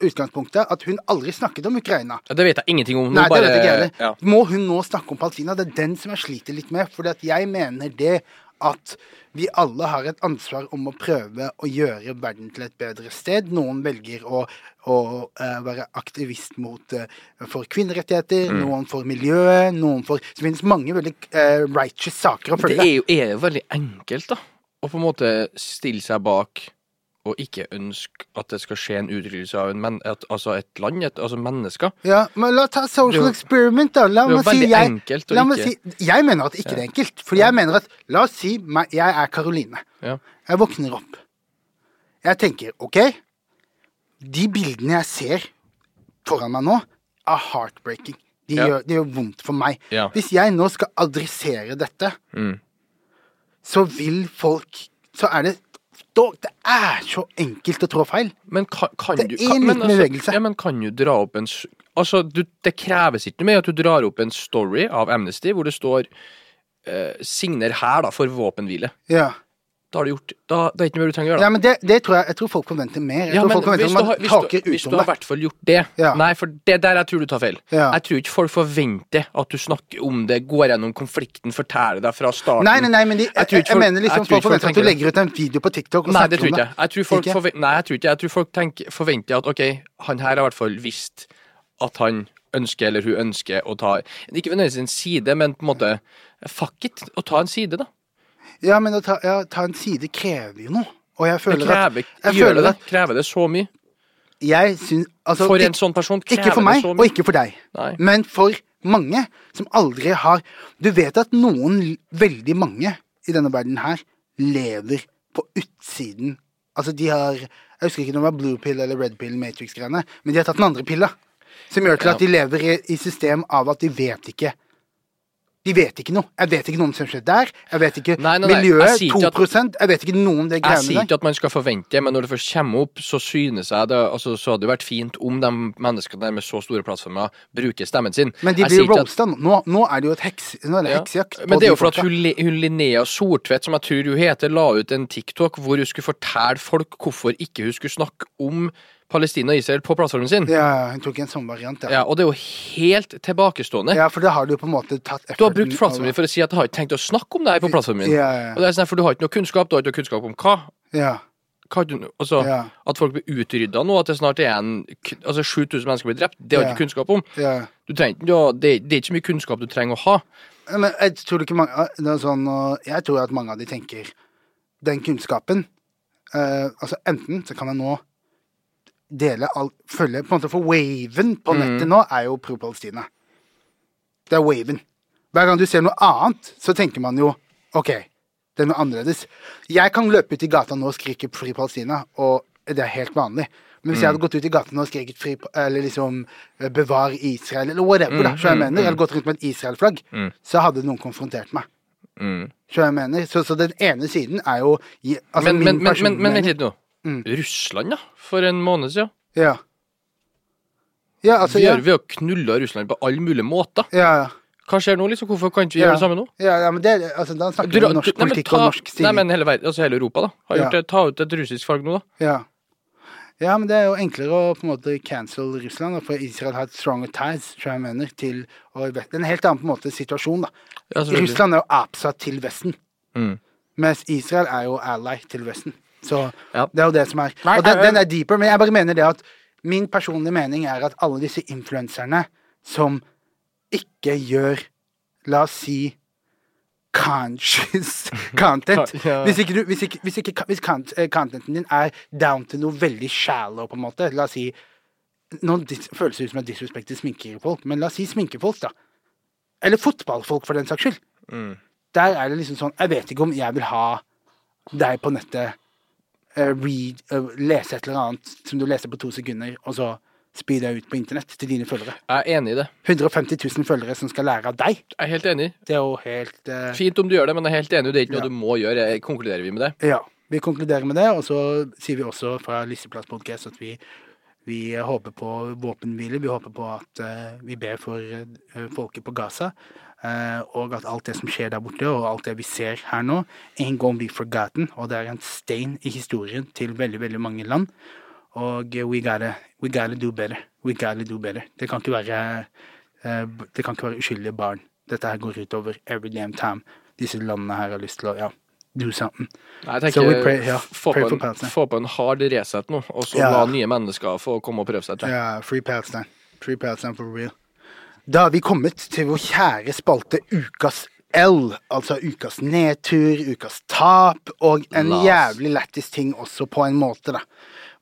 utgangspunktet at hun aldri snakket om Ukraina. Ja, det vet jeg ingenting om. Nei, bare, det vet jeg ikke heller. ja. Må hun nå snakke om Palestina? Det er den som jeg sliter litt med. For jeg mener det at vi alle har et ansvar om å prøve å gjøre verden til et bedre sted. Noen velger å, å eh, være aktivist mot, eh, for kvinnerettigheter, Mm. noen for miljøet, noen for Så finnes mange veldig eh, righteous saker å Det følge. er jo, er jo veldig enkelt, da. Å på en måte stille seg bak og ikke ønske at det skal skje en utryddelse av en men, et, altså et land, et, altså mennesker. Ja, men la ta social er experiment, da. La meg si jeg, la meg si, jeg mener at ikke det er enkelt. For jeg mener at La oss si meg, jeg er Karoline. Ja. Jeg våkner opp. Jeg tenker OK, de bildene jeg ser foran meg nå, er heartbreaking. De, Ja. gjør, det gjør vondt for meg. Ja. Hvis jeg nå skal adressere dette, Mm. så vil folk Så er det da- Det er så enkelt å trå feil. Men kan, kan Det du er kan, en men, liten bevegelse. Ja, men kan du dra opp en Altså, du, det kreves ikke mer at du drar opp en story av Amnesty hvor det står eh, 'signer her', da, for våpenhvile. Ja. Da har du gjort Da, det er ikke noe mer du trenger å gjøre. da. ja, men det, det tror jeg Jeg tror folk forventer mer. Jeg Ja, tror men folk forventer hvis du, har, hvis, du, hvis du har i hvert fall gjort det Ja. Nei, for det der jeg tror du tar feil. Ja. Jeg tror ikke folk forventer at du snakker om det, går gjennom konflikten, forteller deg fra starten. Nei, nei, nei, men de, jeg, Jeg jeg, mener liksom jeg folk forventer at du legger ut en video på TikTok og Nei, snakker det tror om det. jeg. Jeg tror folk, Ikke? forven nei, jeg tror ikke Jeg tror folk tenker, forventer at OK, han her har i hvert fall visst at han ønsker eller hun ønsker å ta Ikke nødvendigvis en side, men på en måte Fuck it, å ta en side, da. Ja, men å ta, ja, ta en side krever jo noe. Og jeg føler krever, at, jeg føler det det? at Krever det så mye? jeg syns altså, For en sånn person krever ikke for meg, det så og ikke for deg. Nei. Men for mange som aldri har Du vet at noen, veldig mange i denne verden her, lever på utsiden Altså, de har Jeg husker ikke om det var blue pill eller red pill Matrix-greiene, men de har tatt den andre pilla. Som gjør til at de lever i, i system av at de vet ikke de vet ikke noe. Jeg vet ikke noe om som skjedde der. Jeg vet ikke Nei, nei, nei, miljøet. Jeg 2 at, Jeg vet ikke noe om det Jeg sier ikke at man skal forvente, men når det først kommer opp, så synes jeg det altså, Så hadde det vært fint om de menneskene der med så store plattformer bruker stemmen sin. Men de blir at- roasta nå. Nå er det jo et heks, nå er det Ja. heksejakt. Men det er jo for at hun, hun Linnea Sortvedt, som jeg tror hun heter, la ut en TikTok hvor hun skulle fortelle folk hvorfor ikke hun skulle snakke om Palestina og Israel på plattformen sin. Ja, hun tok en sånn variant, ja. Ja, og det er jo helt tilbakestående. Ja, for det har du jo på en måte tatt Du har brukt plattformen din for å si at jeg har ikke tenkt å snakke om det her på plattformen min. Ja, ja, Og det er sånn, For du har ikke noe kunnskap, du har ikke noe kunnskap om hva. ja. hva du, altså, Ja. At folk blir utrydda nå, at det snart er en Altså 7000 mennesker blir drept, det har du ikke kunnskap om. ja. Du trenger ikke, det, det er ikke så mye kunnskap du trenger å ha. Men jeg tror ikke mange det er sånn, Jeg tror at mange av de tenker Den kunnskapen eh, Altså enten så kan jeg nå dele all Følge på en måte For waven på nettet nå er jo pro-Palestina. Det er waven. Hver gang du ser noe annet, så tenker man jo OK, det er annerledes. Jeg kan løpe ut i gata nå og skrike 'Fri Palestina', og det er helt vanlig. Men hvis jeg hadde gått ut i gata nå og skriket fri, eller liksom eh, 'bevar Israel', eller whatever, da, så jeg mener, eller gått rundt med et Israel-flagg, så hadde noen konfrontert meg. Mm. Så jeg så, så den ene siden er jo altså Men, min men, men, men, men, men men, nå. Mm. Russland, da? For en måned siden. Ja. Ja, altså Vi har, ja. knulla Russland på alle mulige måter. Ja, ja. Hva skjer nå, liksom? Hvorfor kan ikke vi Ja. gjøre det samme nå? ja, ja men det, altså, da snakker vi om norsk nei, politikk ta- og norsk Nei, men hele, verden, altså hele Europa, da. Har gjort det, ta ut et russisk flagg nå, da. Ja. ja, men det er jo enklere å på en måte cancel Russland, da, for Israel har et stronger ties, tror jeg mener, til å, en helt annen på en måte situasjon, da. Ja. Russland er jo oppsatt til Vesten, Mm. mens Israel er jo ally til Vesten. Så Ja. det er jo det som er Nei, Og den, den er deeper, men jeg bare mener det at min personlige mening er at alle disse influenserne som ikke gjør La oss si conscious [LAUGHS] content. Hvis ikke, du, hvis ikke, hvis ikke hvis eh, contenten din er down til noe veldig shallow, på en måte La oss si Nå føles det ut som jeg disrespekter sminkefolk, men la oss si sminkefolk, da. Eller fotballfolk, for den saks skyld. Mm. Der er det liksom sånn Jeg vet ikke om jeg vil ha deg på nettet read, eh, lese et eller annet som du leser på to sekunder, og så spy det ut på internett til dine følgere. Jeg er enig i det. 150 000 følgere som skal lære av deg. Jeg er helt enig. Det er jo helt uh... Fint om du gjør det, men jeg er helt enig. Det er ikke noe Ja. du må gjøre. Konkluderer vi med det. Ja. Vi konkluderer med det, og så sier vi også fra Lisseplass Podcast at vi, vi håper på våpenhvile. Vi håper på at uh, vi ber for uh, folket på Gaza. Eh, og at alt det som skjer der borte, og alt det vi ser her nå, ain't gonna be forgotten. Og det er en stein i historien til veldig, veldig mange land. Og we gotta, we gotta do better. We gotta do better. Det kan ikke være, eh, det kan ikke være uskyldige barn. Dette her går utover every damn time. Disse landene her har lyst til å ja, do something. Nei, Jeg So we tenker pray- yeah, få, på for en, Palestine. få på en hard reset nå, og så yeah. la nye mennesker få komme og prøve seg. Ja, yeah, Free Palestine. Free Palestine for real. Da har vi kommet til vår kjære spalte Ukas L. Altså ukas nedtur, ukas tap, og en Las. jævlig lættis ting også, på en måte, da.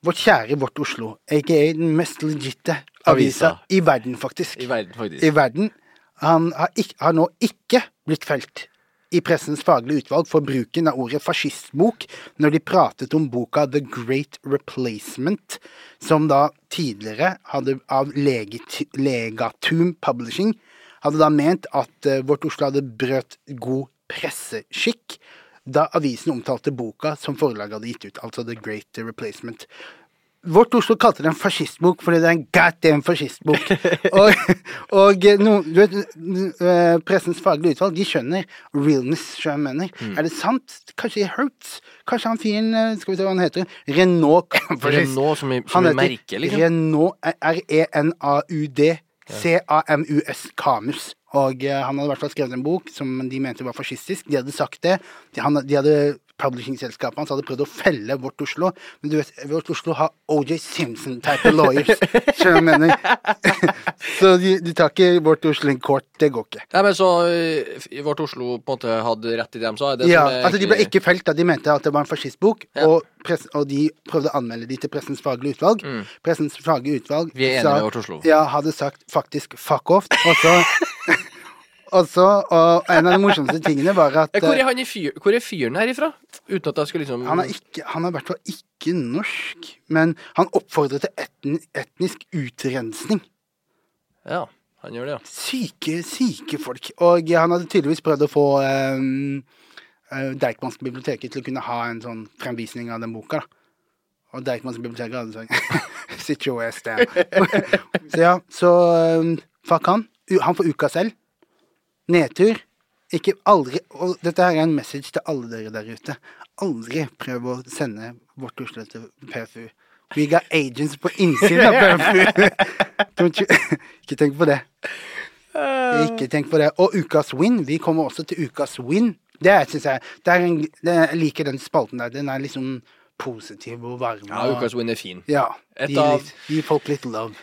Vårt kjære Vårt Oslo, aka den mest legitte avisa Avisa. i verden, faktisk. I verden, faktisk. I verden. Han har, ikke, har nå ikke blitt felt i Pressens faglige utvalg for bruken av ordet fascistbok når de pratet om boka The Great Replacement, som da tidligere hadde av Legatum Publishing hadde da ment at eh, Vårt Oslo hadde brøt god presseskikk da avisen omtalte boka som forlaget hadde gitt ut, altså The Great Replacement. Vårt Oslo kalte det en fascistbok fordi det er en goddamn fascistbok. [LAUGHS] og og eh, no, du vet, eh, Pressens faglige utvalg de skjønner realness, som jeg mener. Mm. Er det sant? Kanskje det hurts? Kanskje han fyren eh, Skal vi se hva han heter? Renault Renault som i, som Han i heter merke, liksom. Renault R-E-N-A-U-D C-A-M-U-S Camus. Og han hadde i hvert fall skrevet en bok som de mente var fascistisk. De hadde sagt det. De, han, de hadde publishing-selskapet hans hadde prøvd å felle Vårt Oslo. Men du vet, Vårt Oslo har OJ Simpson-type lawyers. Skjønner du mener? [LAUGHS] så de, de tar ikke Vårt Oslo in court. Det går ikke. Nei, men så eh, Vårt Oslo på en måte hadde rett i det de sa? Det Ja, som altså De ble ikke felt da de mente at det var en fascistbok, Ja. og, press, og de prøvde å anmelde de til Pressens faglige utvalg. Pressens faglige utvalg Mm. Vi er enige sa- med Vårt Oslo. Ja, hadde sagt faktisk fuck off. Og så [LAUGHS] Og så, og en av de morsomste tingene var at Eh, Hvor eh, er, han i fyr, hvor er fyren her ifra? Uten at jeg skulle liksom han er, ikke, han er i hvert fall ikke norsk, men han oppfordrer til etn, etnisk utrensning. Ja, han gjør det, ja. Syke, syke folk. Og han hadde tydeligvis prøvd å få um, Deichmanske biblioteket til å kunne ha en sånn fremvisning av den boka. da. Og Deichmanske biblioteket hadde sagt Sit your ass down. så ja, så um, fuck han. Han får uka selv. Nedtur. Ikke aldri Og dette her er en message til alle dere der ute. Aldri prøv å sende vårt Oslo til PFU. We got agents på innsiden av [LAUGHS] PFU. Don't you- [LAUGHS] Ikke tenk på det. Ikke tenk på det. Og ukas win. Vi kommer også til ukas win. Det syns jeg det er en, det, Jeg liker den spalten der. Den er liksom positiv og varm. Ja, Ukas win er fin. Ja. Gi, litt, gi folk litt love.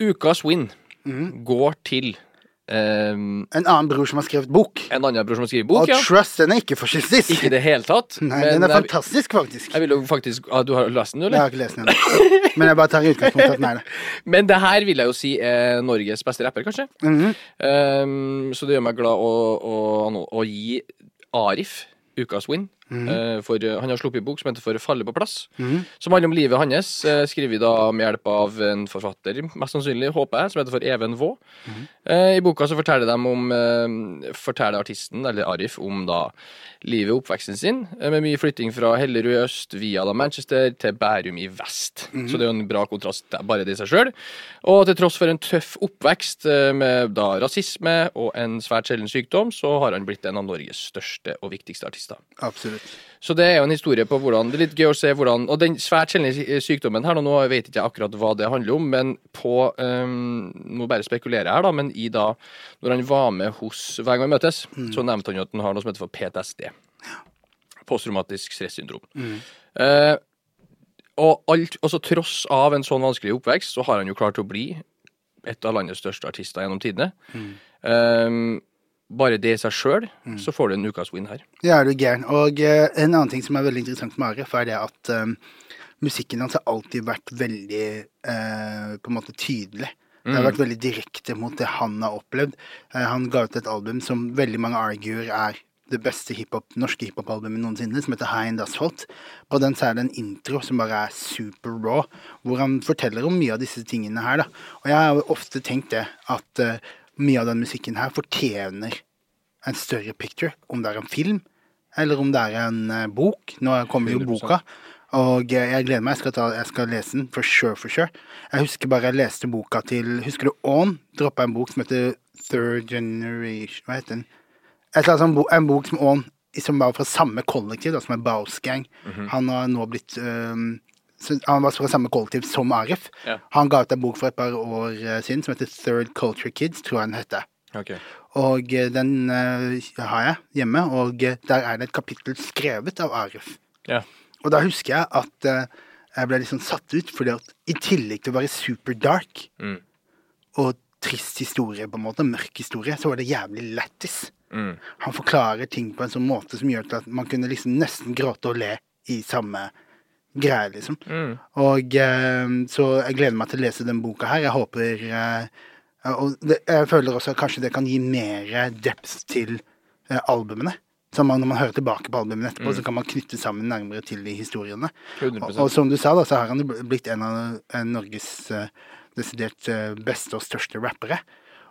Ukas win mm. går til ehm, En annen bror som har skrevet bok. en annen bror som har skrevet bok, Og ja. Trust, den er ikke fascistisk. Ikke i det hele tatt. Nei, men den er jeg, fantastisk, faktisk. jeg vil jo faktisk ah, Du har lest den, Jeg eller? har ikke lest den ennå. Men jeg bare tar i at den er det. Men det her vil jeg jo si er Norges beste rapper, kanskje. Mm -hmm. um, så det gjør meg glad å, å, å gi Arif ukas win. Eh, for eh, Han har sluppet bok som heter For å falle på plass. Som handler om livet hans. Uh, skrevet da med hjelp av en forfatter, mest sannsynlig, håper jeg, som heter for Even Vaa. Eh, I boka så forteller de om eh, Forteller artisten, eller Arif, om da livet og oppveksten sin, eh, med mye flytting fra Hellerud i øst via da Manchester til Bærum i vest. Mhm. Så det er jo en bra kontrast, bare det i seg sjøl. Og til tross for en tøff oppvekst eh, med da rasisme og en svært sjelden sykdom, så har han blitt en av Norges største og viktigste artister. Absolutt. Så det er jo en historie på hvordan Det er litt gøy å se hvordan Og den svært sjeldne sykdommen her, nå, vet ikke jeg akkurat hva det handler om, men på um, Nå bare spekulerer jeg her, da, men i da Når han var med hos Hver gang vi møtes, så nevnte han jo at han har noe som heter for PTSD. Posttraumatisk stressyndrom. Eh, og alt, altså tross av en sånn vanskelig oppvekst, så har han jo klart å bli et av landets største artister gjennom tidene. Eh, bare det i seg sjøl, så får du en ukas win her. Ja, er du gæren. Og uh, en annen ting som er veldig interessant med Arif, er det at eh, musikken hans har alltid vært veldig uh, på en måte tydelig. Det har vært veldig direkte mot det han har opplevd. Han ga ut et album som veldig mange arguer er det beste hiphop, norske hiphop-albumet noensinne, som heter High End Asphalt. På den så er det en intro som bare er super raw, hvor han forteller om mye av disse tingene her. da. Og jeg har ofte tenkt det, at mye av den musikken her fortjener en større picture, om det er en film, eller om det er en eh, bok. Nå kommer jo boka, og eh, jeg gleder meg. Jeg skal, ta, jeg skal lese den, for sure, for sure. Jeg husker bare jeg leste boka til Husker du Ån? Droppa en bok som heter Third Generation Hva heter den? Et eller en, sånn bo, en bok som Ån som var fra samme kollektiv, da, som er Baus Gang. Han har nå blitt så Han var fra samme kollektiv som Arif. Ja. Han ga ut en bok for et par år eh, siden som heter Third Culture Kids, tror jeg den heter. Og eh, den uh, har jeg hjemme, og der er det et kapittel skrevet av Arif. Ja. Og da husker jeg at uh, jeg ble litt sånn satt ut, fordi at i tillegg til å være super dark Mm. og trist historie, på en måte, mørk historie, så var det jævlig lættis. Mm. Han forklarer ting på en sånn måte som gjør at man kunne liksom nesten gråte og le i samme greie, liksom. Mm. Og eh, så jeg gleder meg til å lese den boka her. Jeg håper eh, Og det, jeg føler også at kanskje det kan gi mer depth til eh, albumene. Så man, når man hører tilbake på albumene etterpå, så kan man knytte sammen nærmere til de historiene. Og, og som du sa, da, så har han blitt en av en Norges eh, desidert beste og største rappere.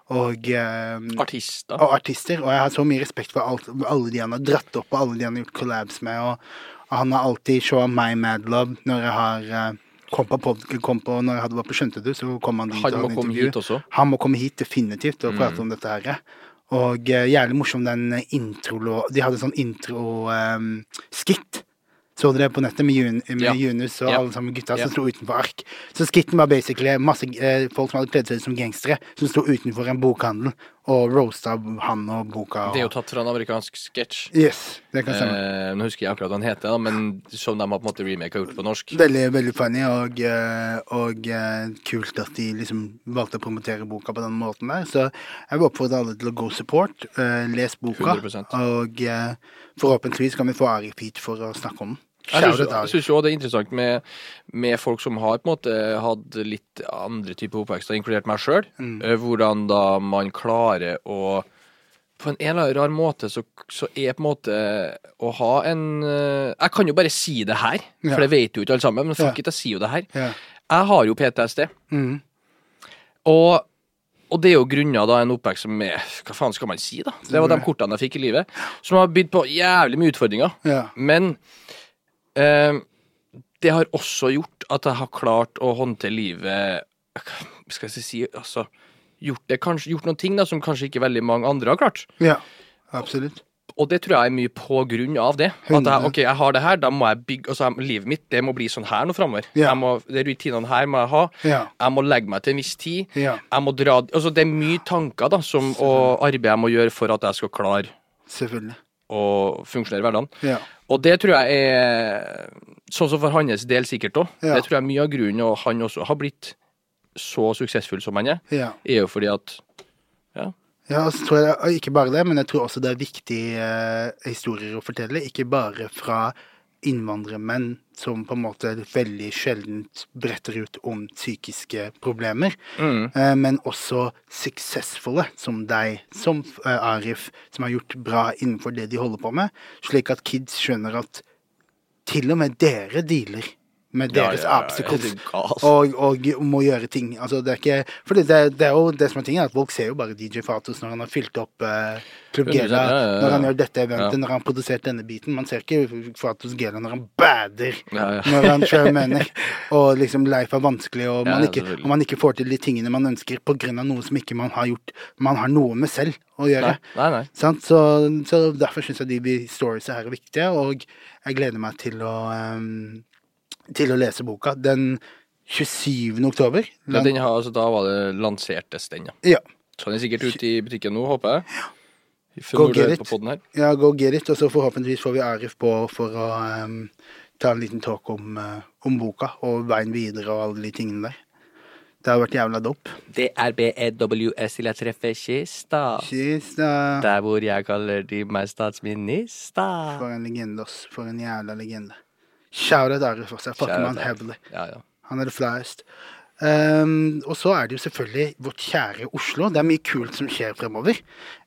Og eh, Artister. og artister. Og jeg har så mye respekt for alt, alle de han har dratt opp, og alle de han har gjort collabs med. Og han har alltid showa meg Mad Love når jeg har eh, kom på, kom på Når jeg vært på Skjønte du, så kom han dit. Han må komme hit også. Han må komme hit definitivt og prate om dette her. Og uh, jævlig morsom den intro De hadde sånn intro-skit. så dere det på nettet med, Jun, med Ja. Junus og Ja. alle sammen gutta Ja. som sto utenfor ark. Så skitten var basically masse uh, folk som hadde kledd seg ut som gangstere, som sto utenfor en bokhandel og roasta han og boka. Og... Det er jo tatt fra en amerikansk sketsj. Yes, det kan stemme. Eh, nå husker jeg akkurat hva han heter, da, men som de har på en måte remake har gjort på norsk. Veldig, veldig funny, og, eh, og eh, kult at de liksom valgte å promotere boka på den måten der. Så jeg vil oppfordre alle til å go support. eh, les boka, 100%. og forhåpentligvis kan vi få Ari Pete for å snakke om den. Jeg syns- jo det er interessant med, med folk som har på en måte hatt litt andre typer oppvekster, inkludert meg sjøl. Mm. Hvordan da man klarer å På en eller annen rar måte så, så er på en måte å ha en eh, Jeg kan jo bare si det her, Ja. for det vet jo ikke alle sammen, men fuck Ja. it, jeg sier jo det her. Ja. Jeg har jo PTSD. Mm. Og, og det er jo grunna da en oppvekst som er Hva faen skal man si, da? Det var de kortene jeg fikk i livet. Som har bydd på jævlig mye utfordringer. Ja. Men eh, det har også gjort at jeg har klart å håndtere livet skal jeg si Altså gjort, det, kanskje, gjort noen ting da som kanskje ikke veldig mange andre har klart. ja, absolutt. Og det tror jeg er mye på grunn av det. At jeg, ok, jeg har det her, da må jeg bygge altså, Livet mitt det må bli sånn her nå framover. Ja. Jeg må- De rutinene her må jeg ha. Ja. Jeg må legge meg til en viss tid. Ja. Jeg må dra Altså, det er mye tanker da som, og arbeid jeg må gjøre for at jeg skal klare Selvfølgelig. Å funksjonere i hverdagen. Ja. Og det tror jeg er sånn som for hans del sikkert òg. Ja. Det tror jeg er mye av grunnen, og han også har blitt så suksessfull som han er, ja. er jo fordi at Ja. Ja, og så tror jeg, ikke bare det, men jeg tror også det er viktige eh, historier å fortelle. Ikke bare fra innvandrermenn som på en måte veldig sjeldent bretter ut om psykiske problemer, Mm. eh, men også suksessfulle som deg, som eh, Arif, som har gjort bra innenfor det de holder på med, slik at kids skjønner at til og med dere dealer med deres ja, er og, og må gjøre ting. Altså, det er ikke For det, det er jo det som er tingen, at folk ser jo bare DJ Fatos når han har fylt opp uh, Klubb Gela, når han gjør dette eventet, når han har produsert denne biten. Man ser ikke Fatos Gela når han bader, når han sjøl [LAUGHS] mener. Og liksom life er vanskelig, og man, ikke, og man ikke får til de tingene man ønsker på grunn av noe som ikke man har gjort Man har noe med selv å gjøre. Nei, nei. nei. Sant? Så, så derfor syns jeg de storiesa her er viktige, og jeg gleder meg til å ehm, til å lese boka. Den 27. oktober. Ja, den har, altså, da var det lansertes den, ja. Ja. Så den er sikkert ute i butikken nå, håper jeg. Ja. Go get it. på podden her. ja, go get it. Og så forhåpentligvis får vi Arif på for å um, ta en liten talk om, uh, om boka og veien videre og alle de tingene der. Det har vært jævla dope. DRBEWS til jeg treffer kista. Kista. Der hvor jeg kaller de meg statsminister. For en legende, ass. For en jævla legende. Shout out Arif også. Jeg fucker med han heavily. Ja, ja. Han er det flyest. Um, og så er det jo selvfølgelig vårt kjære Oslo. Det er mye kult som skjer fremover.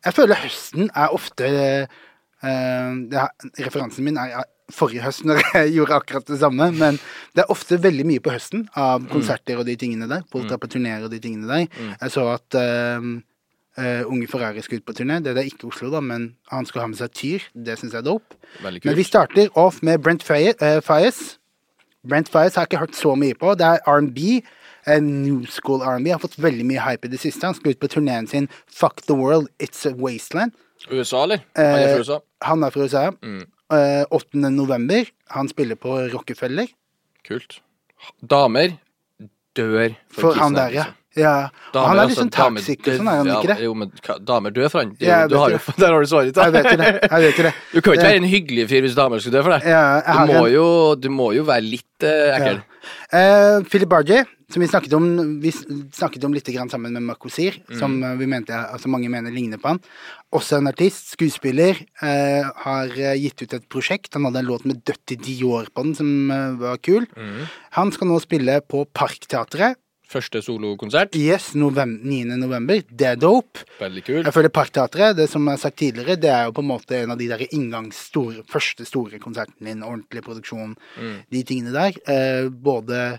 Jeg føler høsten er ofte uh, er, Referansen min er forrige høst, når jeg [LAUGHS] gjorde akkurat det samme. Men det er ofte veldig mye på høsten av konserter og de tingene der. Folk drar på turneer og de tingene der. Jeg så at ehm, eh, Unge Ferrari skal ut på turné. Det er ikke Oslo, da, men han skal ha med seg Tyr. Det syns jeg er dope. Men vi starter off med Brent Faye- eh, Brent Fayez har jeg ikke hørt så mye på. Det er R&B. eh, New School R&B har fått veldig mye hype i det siste. Han skal ut på turneen sin Fuck the World, It's a Wasteland. USA, eller? Han er fra USA. Han er fra USA. Mm. Uh, 8. november. Han spiller på Rockefeller. Kult. Damer dør For han der, ja. Ja. Damer, han er litt altså, sånn toxic sånn, er han ja, ikke det? Jo, men damer dør for han. Det, Ja, du har jo, [LAUGHS] der har du svaret. Jeg vet det. Jeg vet det. Du kan jo ikke være en hyggelig fyr hvis damer skulle dø for deg. Ja, Du må jo, du må jo være litt uh, ekkel. Uh, Philip Bargey, som vi snakket om Vi snakket om litt grann sammen med Makosir, Mm. som eh, vi mente, altså mange mener ligner på han. Også en artist, skuespiller, Uh, har gitt ut et prosjekt. Han hadde en låt med Dødt i Dior på den, som var kul. Mm. Han skal nå spille på Parkteatret. Første solokonsert. Yes, november, 9. november. Det er dope. Veldig kul. Jeg føler Parkteatret, det som jeg har sagt tidligere, det er jo på en måte en av de der inngangs store, første store konsertene din, ordentlig produksjon, Mm. de tingene der. Eh, både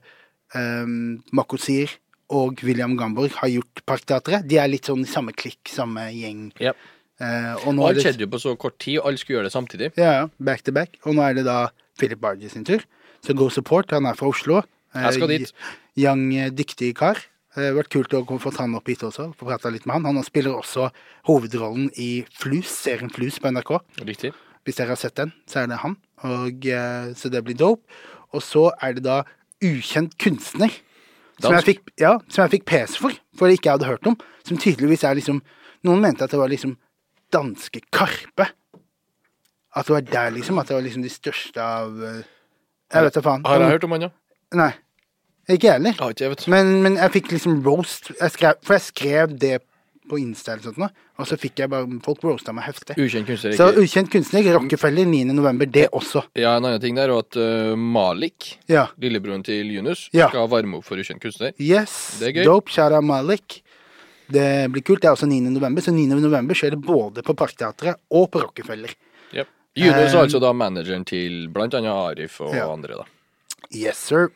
eh, Makosir og William Gamborg har gjort Parkteatret. De er litt sånn samme klikk, samme gjeng. Yep. Eh, og Alt skjedde jo på så kort tid, alle skulle gjøre det samtidig. ja, ja, back to back. Og nå er det da Philip Bargie sin tur. Så Go Support, han er fra Oslo. Eh, Jeg skal dit. Young, eh, dyktig kar. Det har vært kult å få han opp hit også, få prata litt med han. Han spiller også hovedrollen i Flus, serien Flus på NRK. Riktig. Hvis dere har sett den, så er det han. Og, eh, så det blir dope. Og så er det da ukjent kunstner. Som jeg, fikk, ja, som jeg fikk pes for, for det ikke jeg hadde hørt om. Som tydeligvis er liksom Noen mente at det var liksom danske Karpe. At det var der, liksom. At det var liksom de største av eh, Jeg vet da faen. Har jeg hørt om han, ja? Nei. Ikke jeg heller. Ja, ikke. Men, men jeg fikk liksom roast. Jeg skrev, for jeg skrev det på Insta eller sånt, og så fikk jeg bare Folk roasta meg heftig. Ukjent kunstner. Så ukjent kunstner, Rockefeller 9. november, det også. Ja, en annen ting der, og at uh, Malik, Ja. lillebroren til Yunus, Ja. skal varme opp for ukjent kunstner. Yes. Det er gøy. Dope. Shara Malik. Det blir kult. Det er også 9. november, så 9. november skjer det både på Parkteatret og på Rockefeller. Yep. Yunus er um, altså da manageren til blant annet Arif og Ja. andre, da. Yes, sir.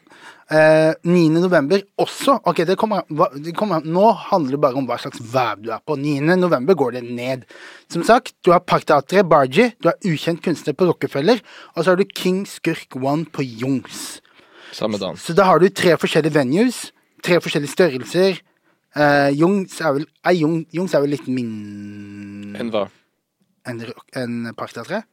Eh, 9. november også Ok, det kommer, det kommer Nå handler det bare om hva slags vær du er på. 9. november går det ned. Som sagt, du har Parkteatret, Barji, du har Ukjent kunstner på Rockefeller, og så har du King Skurk One på Jungs. Samme dagen. Så da har du tre forskjellige venues, tre forskjellige størrelser. Eh, Jungs er vel eh, Jung, Jungs er vel litt min... Enn hva? enn en Parkteatret?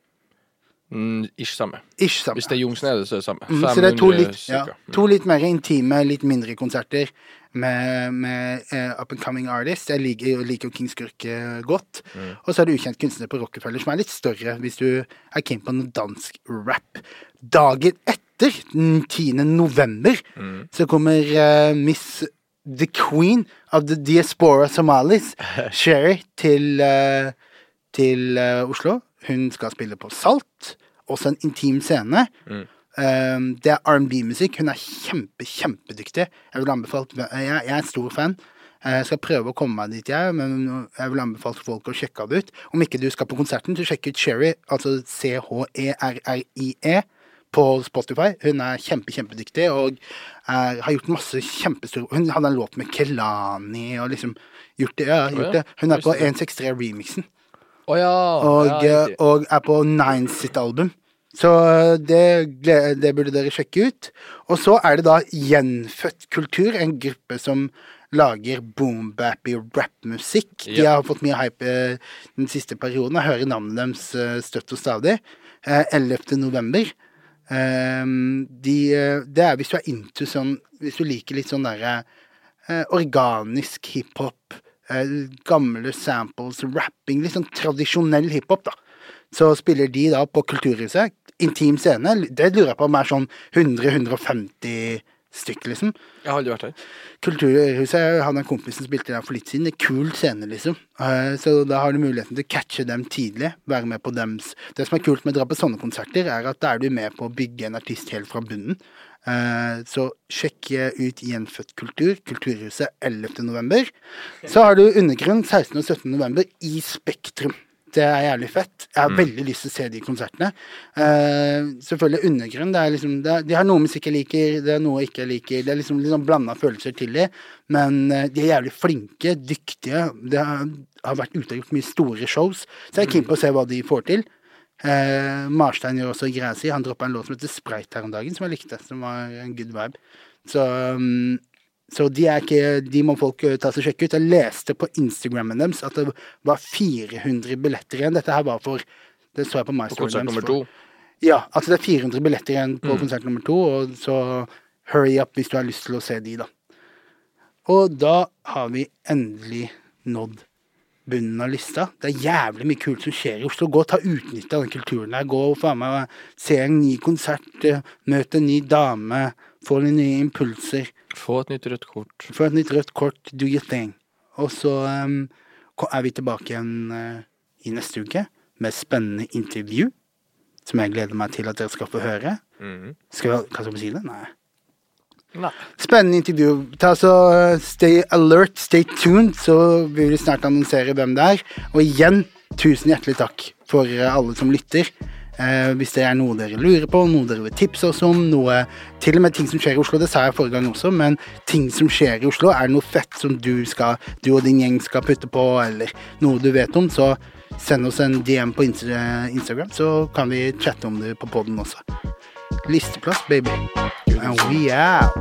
Mm, ish samme. Ish samme. Hvis det er Jungsen, er så er det samme. Mm, så det er to litt, ja, to litt mer intime, litt mindre konserter med, med uh, up and coming artists. Jeg liker, liker jo King Skurk eh, godt. Mm. Og så er det ukjent kunstner på Rockefeller, som er litt større hvis du er keen på noe dansk rap. Dagen etter, den 10. november, Mm. så kommer uh, Miss The Queen of the Diaspora Somalis, [LAUGHS] Sherry, til, uh, til Oslo. Hun skal spille på Salt, også en intim scene. Mm. Um, det er R&B-musikk. Hun er kjempe, kjempedyktig. Jeg vil anbefale Jeg, jeg er stor fan. Eh, Jeg skal prøve å komme meg dit, jeg, men jeg vil anbefale folk å sjekke det ut. Om ikke du skal på konserten, så sjekk ut Cherry, altså C-H-E-R-R-I-E, på Spotify. Hun er kjempe, kjempedyktig og er, har gjort masse kjempestore Hun hadde en låt med Kelani og liksom gjort det. Ja, gjort det. Hun er på 163-remixen Å ja! og, ja, eh, og er på Nines sitt album. Så eh, det, det burde dere sjekke ut. Og så er det da Gjenfødt kultur, en gruppe som lager boom-bappy rap-musikk. De har fått mye hype eh, den siste perioden. Jeg hører navnet deres støtt og stadig. Eh, 11. november. De, det er hvis du er into sånn Hvis du liker litt sånn derre organisk hiphop, eh, gamle samples, rapping, litt sånn tradisjonell hiphop, da. Så spiller de da på Kulturhuset. Intim scene. Det lurer jeg på om er sånn 100-150 stykk, liksom. Jeg har aldri vært her. Kulturhuset jeg hadde en kompis som spilte der for litt siden. Det er kul scene, liksom. Eh, Så da har du muligheten til å catche dem tidlig. Være med på dems Det som er kult med å dra på sånne konserter, er at da er du med på å bygge en artist helt fra bunnen. Eh, Så sjekk ut Gjenfødt kultur, Kulturhuset 11. november. Så har du Undergrunn 16. og 17. november i Spektrum. Det er jævlig fett. Jeg har veldig lyst til å se de konsertene. Uh, selvfølgelig Undergrunn. Det er liksom, det er, de har noe musikk jeg liker, det er noe jeg ikke liker. Det er liksom litt sånn blanda følelser til de, men uh, de er jævlig flinke, dyktige. Det har, har vært ute og gjort mye store shows, så jeg er keen på å se hva de får til. Uh, Marstein gjør også greia si. Han droppa en låt som heter Sprite her om dagen, som jeg likte. Som var en good vibe. Så, um, så de, ikke, de må folk eh, ta seg sjekke ut. Jeg leste på Instagrammen deres at det var 400 billetter igjen. Dette her var for Det så jeg på My På konsert nummer to. Ja, altså det er 400 billetter igjen på Mm. konsert nummer to, og så hurry up hvis du har lyst til å se de, da. Og da har vi endelig nådd bunnen av lista. Det er jævlig mye kult som skjer i Oslo. Gå og ta utnytte av den kulturen der. Gå og faen meg se en ny konsert, eh, møte en ny dame, få litt nye impulser. Få et nytt rødt kort. Få et nytt rødt kort, do your thing. Og så um, er vi tilbake igjen uh, i neste uke med spennende intervju. Som jeg gleder meg til at dere skal få høre. Mm. Skal vi, hva skal vi si det? Nei. Nei. Spennende intervju. Ta så uh, Stay alert, stay tuned, så vil vi snart annonsere hvem det er. Og igjen, tusen hjertelig takk for uh, alle som lytter. Eh, hvis det er noe dere lurer på, noe dere vil tipse oss om, noe Til og med ting som skjer i Oslo, det sa jeg forrige gang også, men ting som skjer i Oslo, er det noe fett som du, skal, du og din gjeng skal putte på, eller noe du vet om, så send oss en DM på Instagram, så kan vi chatte om det på poden også. Listeplass, baby. And we out.